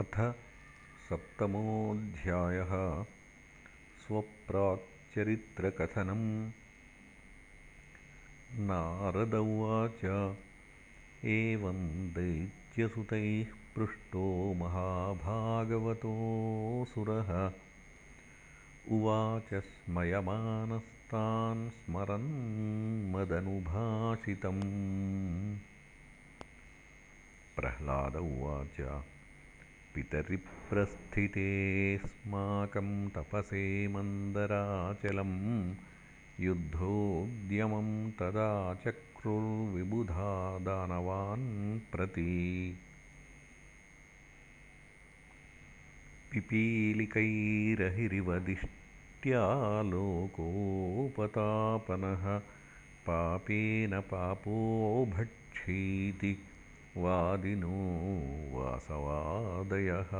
अथ सप्तमोऽध्यायः स्वप्राक्चरित्रकथनम् नारद उवाच एवं दैत्यसुतैः पृष्टो महाभागवतोऽसुरः उवाच स्मयमानस्तान् स्मरन्मदनुभाषितम् प्रह्लाद उवाच पितरिप्रस्थितेऽस्माकं तपसे मन्दराचलं युद्धोद्यमं तदा चक्रुर्विबुधा दानवान् प्रति लोकोपतापनः पापेन पापो भक्षीति वादिनो वासवादयः।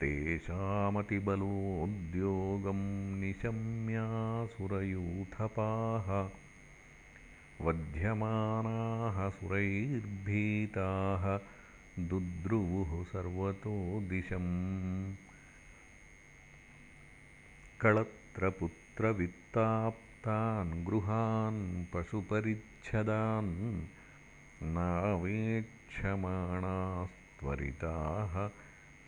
तेषामतिबलोद्योगं निशम्यासुरयूथपाः। वध्यमानाः सुरैर्भीताः। दुद्रुवुः सर्वतो दिशम्। कळत्रपुत्रवित्ताप्तान् गृहान् पशुपरिच्छदान् नावेक्षमाणास्त्वरिताः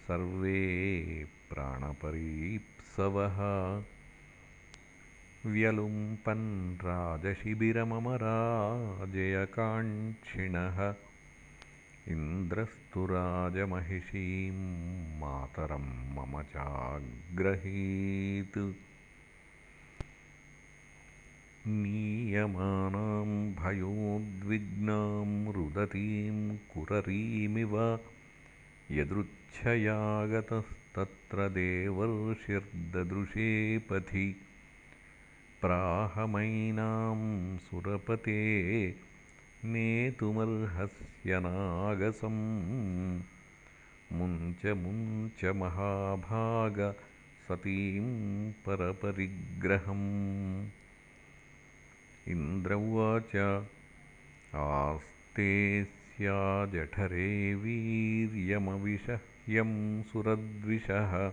सर्वे प्राणपरीप्सवः। व्यलुम्पन् राजशिबिरममराजयकाङ्क्षिणः। इन्द्रस्तु राजमहिषीं मातरं मम चाग्रहीत् नीयमानां भयोद्विग्नां रुदतीं कुररीमिव यदृच्छयागतस्तत्र देवर्षिर्ददृशे पथि प्राहमैनां सुरपते नेतुमर्हस्य नागसम् मुञ्च मुञ्च महाभाग सतीं परपरिग्रहम् इन्द्र उवाच। आस्ते स्याजठरे वीर्यमविषह्यं सुरद्विषः।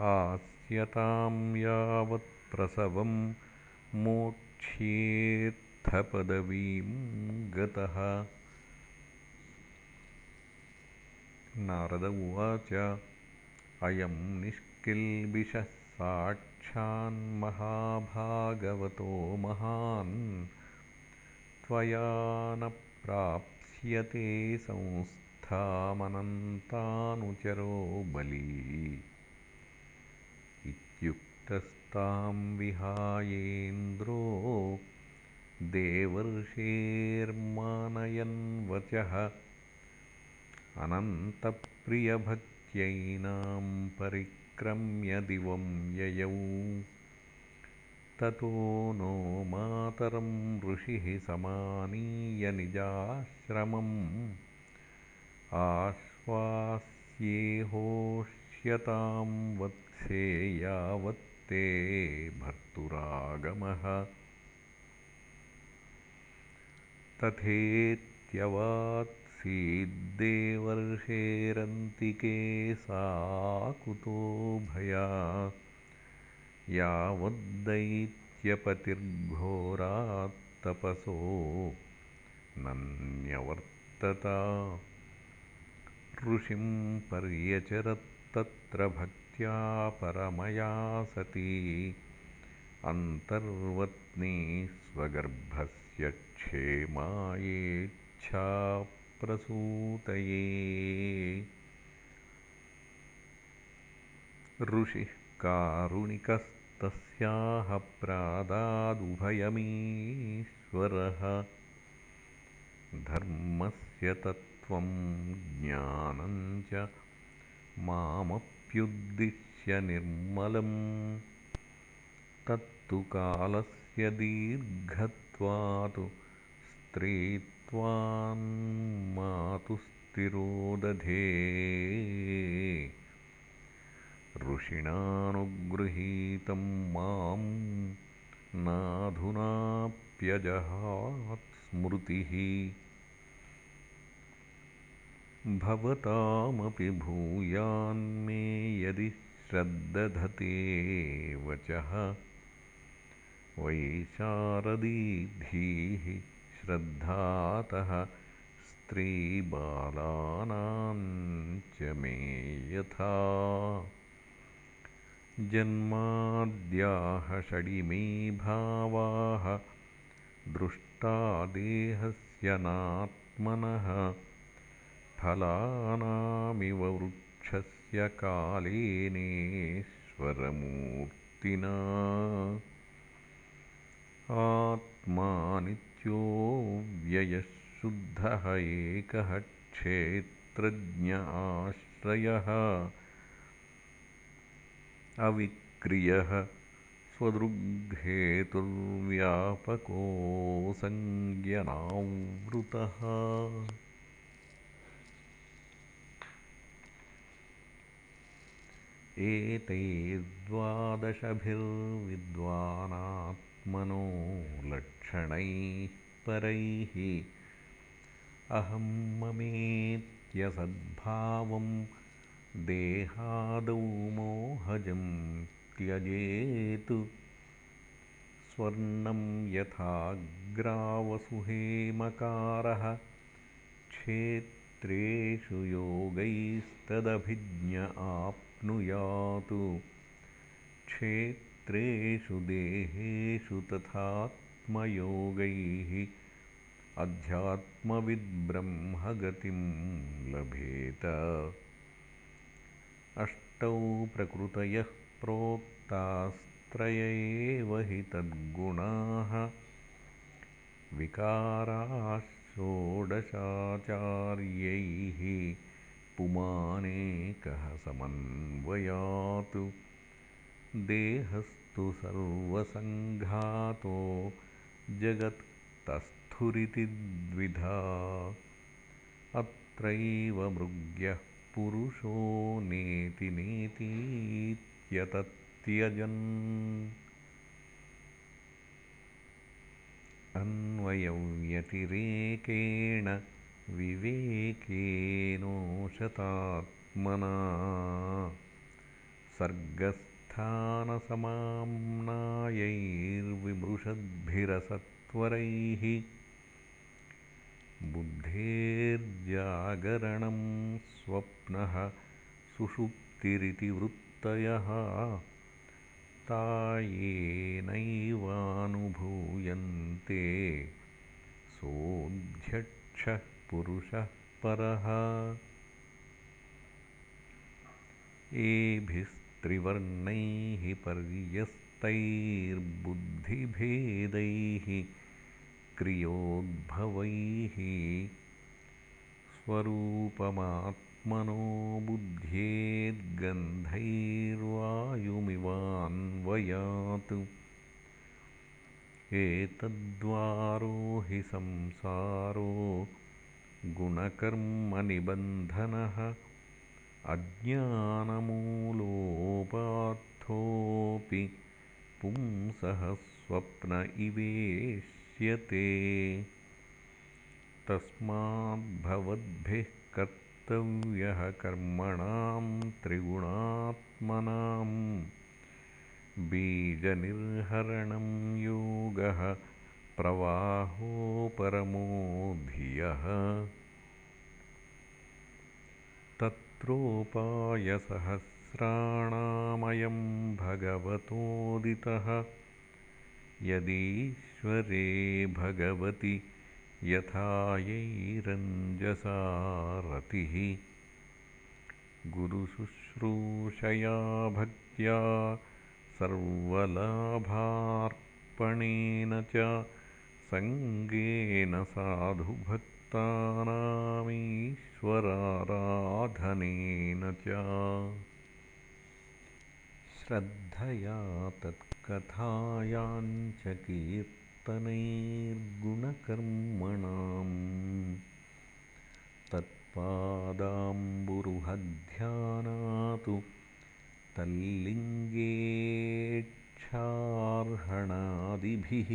आस्यतां यावत्प्रसवं मोक्ष्येत्थपदवीं गतः। नारद उवाच। अयं निष्किल्बिषः साक्षान्महाभागवतो महान्। त्वया न प्राप्स्यते संस्थामनन्तानुचरो बली। इत्युक्तस्तां विहायेन्द्रो देवर्षेर्मानयन् वचः अनन्तप्रियभक्त्यैनां परिक्रम्य दिवं ययौ। ततो नो मातरं ऋषिः समानीय निजाश्रमम्। आश्वास्येहोष्यतां वत्से यावत्ते भर्तुरागमः तथेत्यवात्सीद्देवर्षेरन्तिके सा कुतो भया। यावद्दैत्यपतिर्घोरात्तपसो नन्यवर्तत। ऋषिं पर्यचरत्तत्र भक्त्या परमया सती। अन्तर्वत्नी स्वगर्भस्य क्षेमायेच्छाप्रसूतये ऋषिः कारुणिकस्तस्याः प्रादादुभयमीश्वरः। धर्मस्य तत्त्वं ज्ञानञ्च मामप्युद्दिश्य निर्मलम्। तत्तु कालस्य दीर्घत्वात् स्त्रीत्वान्मातुस्तिरोदधे ऋषिणानुगृहीतं मां नाधुनाप्यजहात्स्मृतिः भवतामपि भूयान्मे यदि श्रद्दधते वचः। वैशारदीधीः श्रद्धातः स्त्रीबालानाञ्च मे यथा। जन्माद्याः षडिमे भावाः दृष्टा देहस्य नात्मनः फलानामिव वृक्षस्य कालेनेश्वरमूर्तिना आत्मानित्यो व्ययः शुद्धः एकः क्षेत्रज्ञ आश्रयः। अविक्रियः स्वदृग्हेतुर्व्यापकोऽसंज्ञनावृतः एतैर्द्वादशभिर्विद्वानात्मनो लक्षणैः परैः। अहं ममेत्यसद्भावम् देहादौ मोहजं त्यजेतु। स्वर्णं यथाग्रावसुहेमकारः। क्षेत्रेषु योगैस्तदभिज्ञ आप्नुयातु। क्षेत्रेषु देहेषु तथात्मयोगैः अध्यात्मविद्ब्रह्मगतिं लभेत। अष्टौ प्रकृतयः प्रोक्तास्त्रय एव हि तद्गुणाः। षोडशाचार्यैः पुमानेकः समन्वयात्। देहस्तु सर्वसङ्घातो जगत्तस्थुरिति द्विधा। अत्रैव मृग्यः पुरुषो नेति नेतीत्यतत्यजन्। अन्वयव्यतिरेकेण विवेकेनोशतात्मना सर्गस्थानसमाम्नायैर्विमृशद्भिरसत्वरैः बुद्धेर्जागरणं स्वप्नः सुषुप्तिरिति वृत्तयः तायेनैवानुभूयन्ते सोऽध्यक्षः पुरुषः परः एभिस्त्रिवर्णैः पर्यस्तैर्बुद्धिभेदैः क्रियोद्भवैः स्वरूपमात्मनो बुद्ध्येद्गन्धैर्वायुमिवान्वयात् एतद्वारो हि संसारो गुणकर्मनिबन्धनः अज्ञानमूलोपार्थोऽपि पुंसः स्वप्न इवेश्यते तस्माद्भवद्भिः कर्तव्यः कर्मणां त्रिगुणात्मनां। बीजनिर्हरणं योगः प्रवाहोपरमो धियः तत्रोपायसहस्राणामयं भगवतोदितः। यदीश्वरे भगवति यथायैरञ्जसा रतिः गुरुशुश्रूषया भक्त्या सर्वलाभार्पणेन च सङ्गेन साधुभक्तानामीश्वराराधनेन च श्रद्धया तत्कथायाञ्च कीर्तनैर्गुणकर्मणाम् तत्पादाम्बुरुहध्यानातु तल्लिङ्गेक्षार्हणादिभिः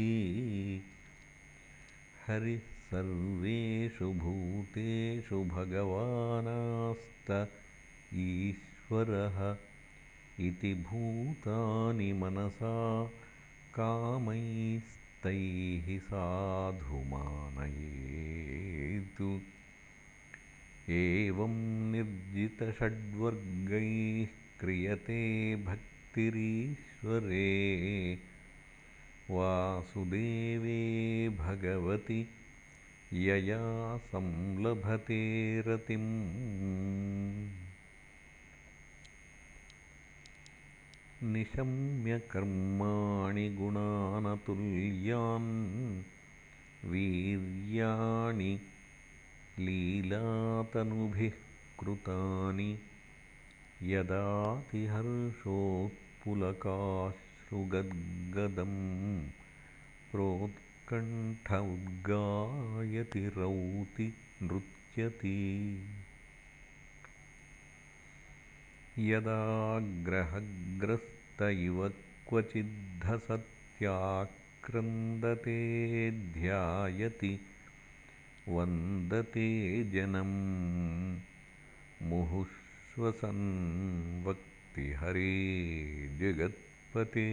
हरिः सर्वेषु भूतेषु भगवानास्त ईश्वरः इति भूतानि मनसा कामैस्तैः साधु मानयेतु एवं निर्जितषड्वर्गैः क्रियते भक्तिरीश्वरे वासुदेवे भगवति यया संलभते रतिम्। निशम्यकर्माणि गुणानतुल्यान् वीर्याणि लीलातनुभिः कृतानि यदातिहर्षोत्पुलकाश्रुगद्गदम् प्रोत्कण्ठ उद्गायति रौति नृत्यति। यदाग्रहग्रस्त इव क्वचिद्धसत्याक्रन्दते ध्यायति वन्दते जनम्। मुहुःश्वसन् वक्ति हरे जगत्पते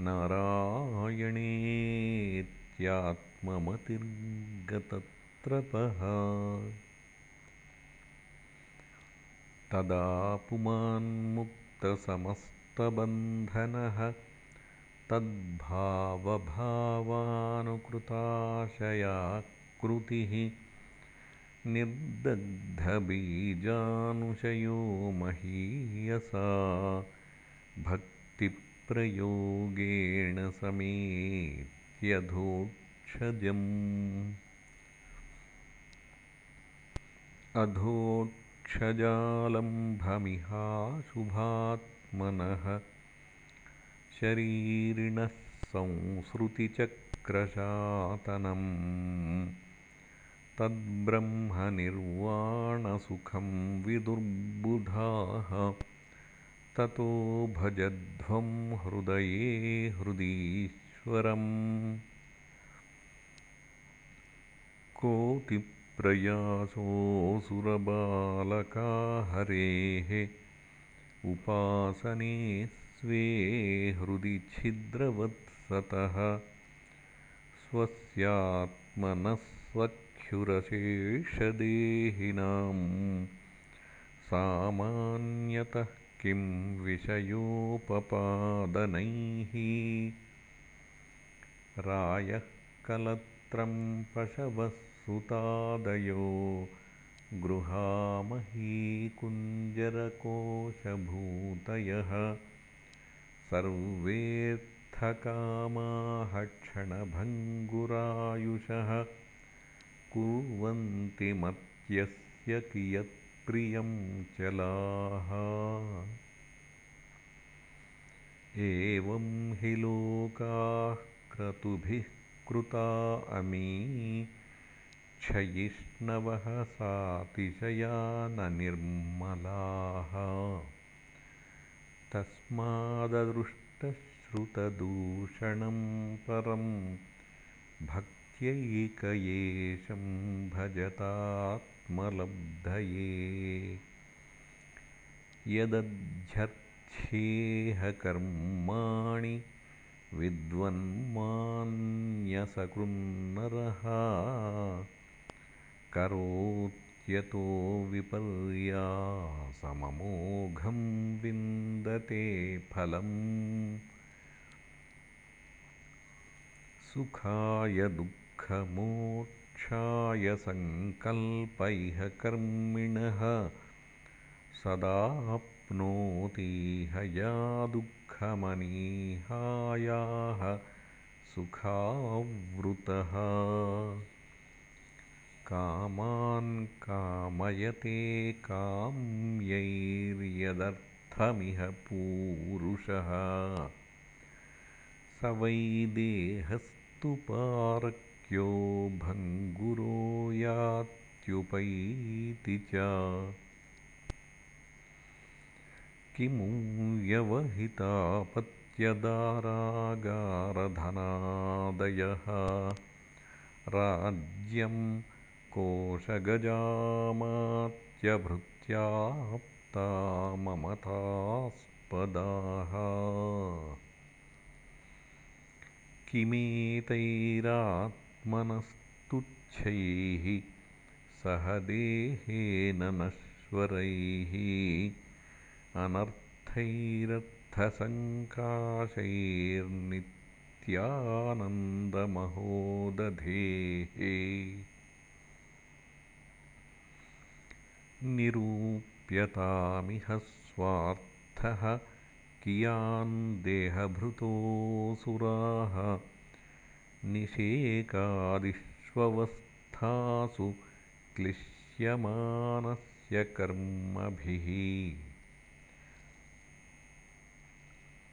नारायणेत्यात्ममतिर्गतत्रपः तदा पुमान्मुक्तसमस्तबन्धनः तद्भावभावानुकृताशयाकृतिः निर्दग्धबीजानुशयो महीयसा भक्तिप्रयोगेण समेत्यधोक्षजम् अधोक्षजालम्भमिहाशुभात्मनः शरीरिणः संसृतिचक्रशातनम् तद्ब्रह्मनिर्वाणसुखं विदुर्बुधाः ततो भजध्वं हृदये हृदीश्वरम्। कोटिप्रयासोऽसुरबालका हरेः उपासने स्वे हृदि छिद्रवत्सतः। स्वस्यात्मनस्वक्षुरशेषदेहिनां सामान्यतः किं विषयोपपादनैः? रायः कलत्रं पशवः सुतादयो गृहामहीकुञ्जरकोशभूतयः सर्वेऽर्थकामाः क्षणभङ्गुरायुषः कुर्वन्ति मर्त्यस्य कियत्प्रियं चलाः। एवं हि लोकाः क्रतुभिः कृता अमी। क्षयिष्णवः सातिशया न निर्मलाः। तस्माददृष्टश्रुतदूषणं परं भक्त्यैकयेशं भजतात्मलब्धये यदध्यर्थ्येह कर्माणि विद्वन्मान्यसकृन्नरः। करोत्यतो विपर्यासममोघं विन्दते फलम्। सुखाय दुःखमोक्षाय सङ्कल्प इह कर्मिणः सदाप्नोतीह या दुःखमनीहायाः सुखावृतः। कामान् कामयते काम्यैर्यदर्थमिह पूरुषः। स वै देहस्तु पारक्यो भङ्गुरो यात्युपैति च। किमु व्यवहितापत्यदारागारधनादयः? राज्यं कोशगजामात्यभृत्याप्ता ममतास्पदाः किमेतैरात्मनस्तुच्छैः सह देहेन नश्वरैः अनर्थैरर्थसङ्काशैर्नित्यानन्दमहोदधेः निरूप्यतामिह स्वार्थः कियान् देहभृतोऽसुराः निषेकादिष्वस्थासु क्लिश्यमानस्य कर्मभिः।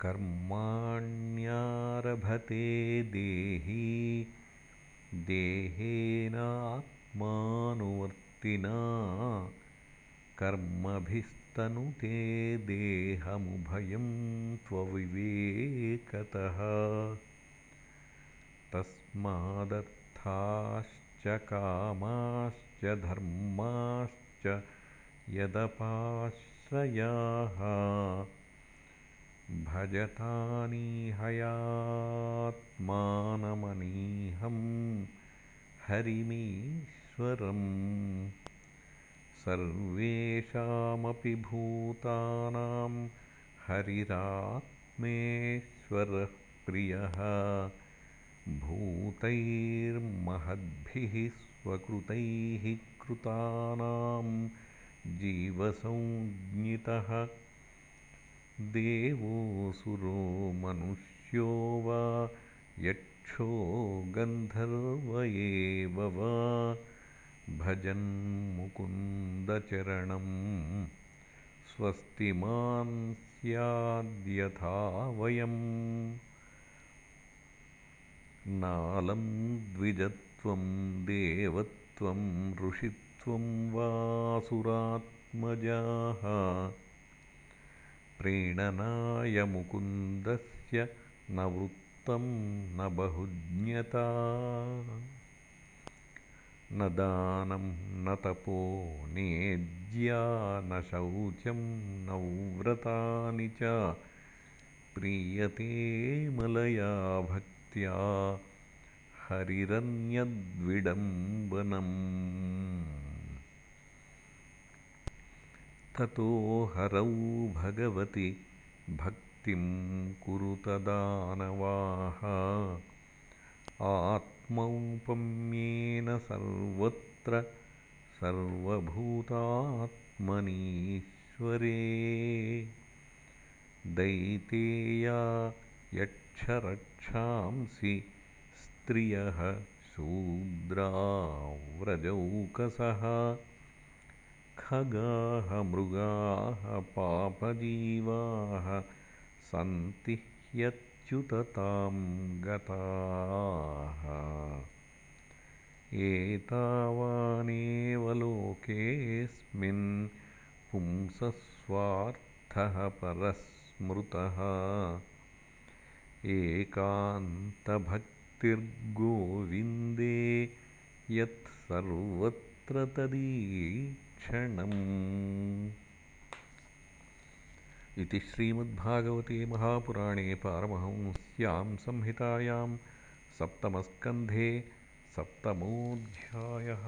कर्माण्यारभते देही देहेनात्मानुवर्तिना कर्मभिस्तनुते देहमुभयं त्वविवेकतः तस्मादर्थाश्च कामाश्च धर्माश्च यदपाश्रयाः भजतानीहयात्मानमनीहं हरिमीश्वरम् सर्वेषामपि भूतानां हरिरात्मेश्वरः प्रियः भूतैर्महद्भिः स्वकृतैः कृतानां जीवसंज्ञितः। देवोऽसुरो मनुष्यो वा यक्षो गन्धर्व एव वा। भजन्मुकुन्दचरणं स्वस्ति मां स्याद्यथा वयम् नालं द्विजत्वं देवत्वं ऋषित्वं वासुरात्मजाः। प्रीणनाय मुकुन्दस्य न वृत्तं न बहुज्ञता। न दानं न तपो नेज्या न शौचं न व्रतानि च। प्रीयते मलया भक्त्या हरिरन्यद्विडम्बनम्। ततो हरौ भगवति भक्तिं कुरुतदानवाः आत्मौपम्येन सर्वत्र सर्वभूतात्मनीश्वरे। दैतेया यक्षरक्षांसि स्त्रियः शूद्राव्रजौकसः। खगाः मृगाः पापजीवाः सन्ति ह्यच्युततां गताः। एतावानेव लोकेऽस्मिन् पुंसस्वार्थः परस्मृतः एकान्तभक्तिर्गोविन्दे यत्सर्वत्र तदीक्षणम्। इति श्रीमद्भागवते महापुराणे पारमहंस्यां संहितायां सप्तमस्कन्धे सप्तमोऽध्यायः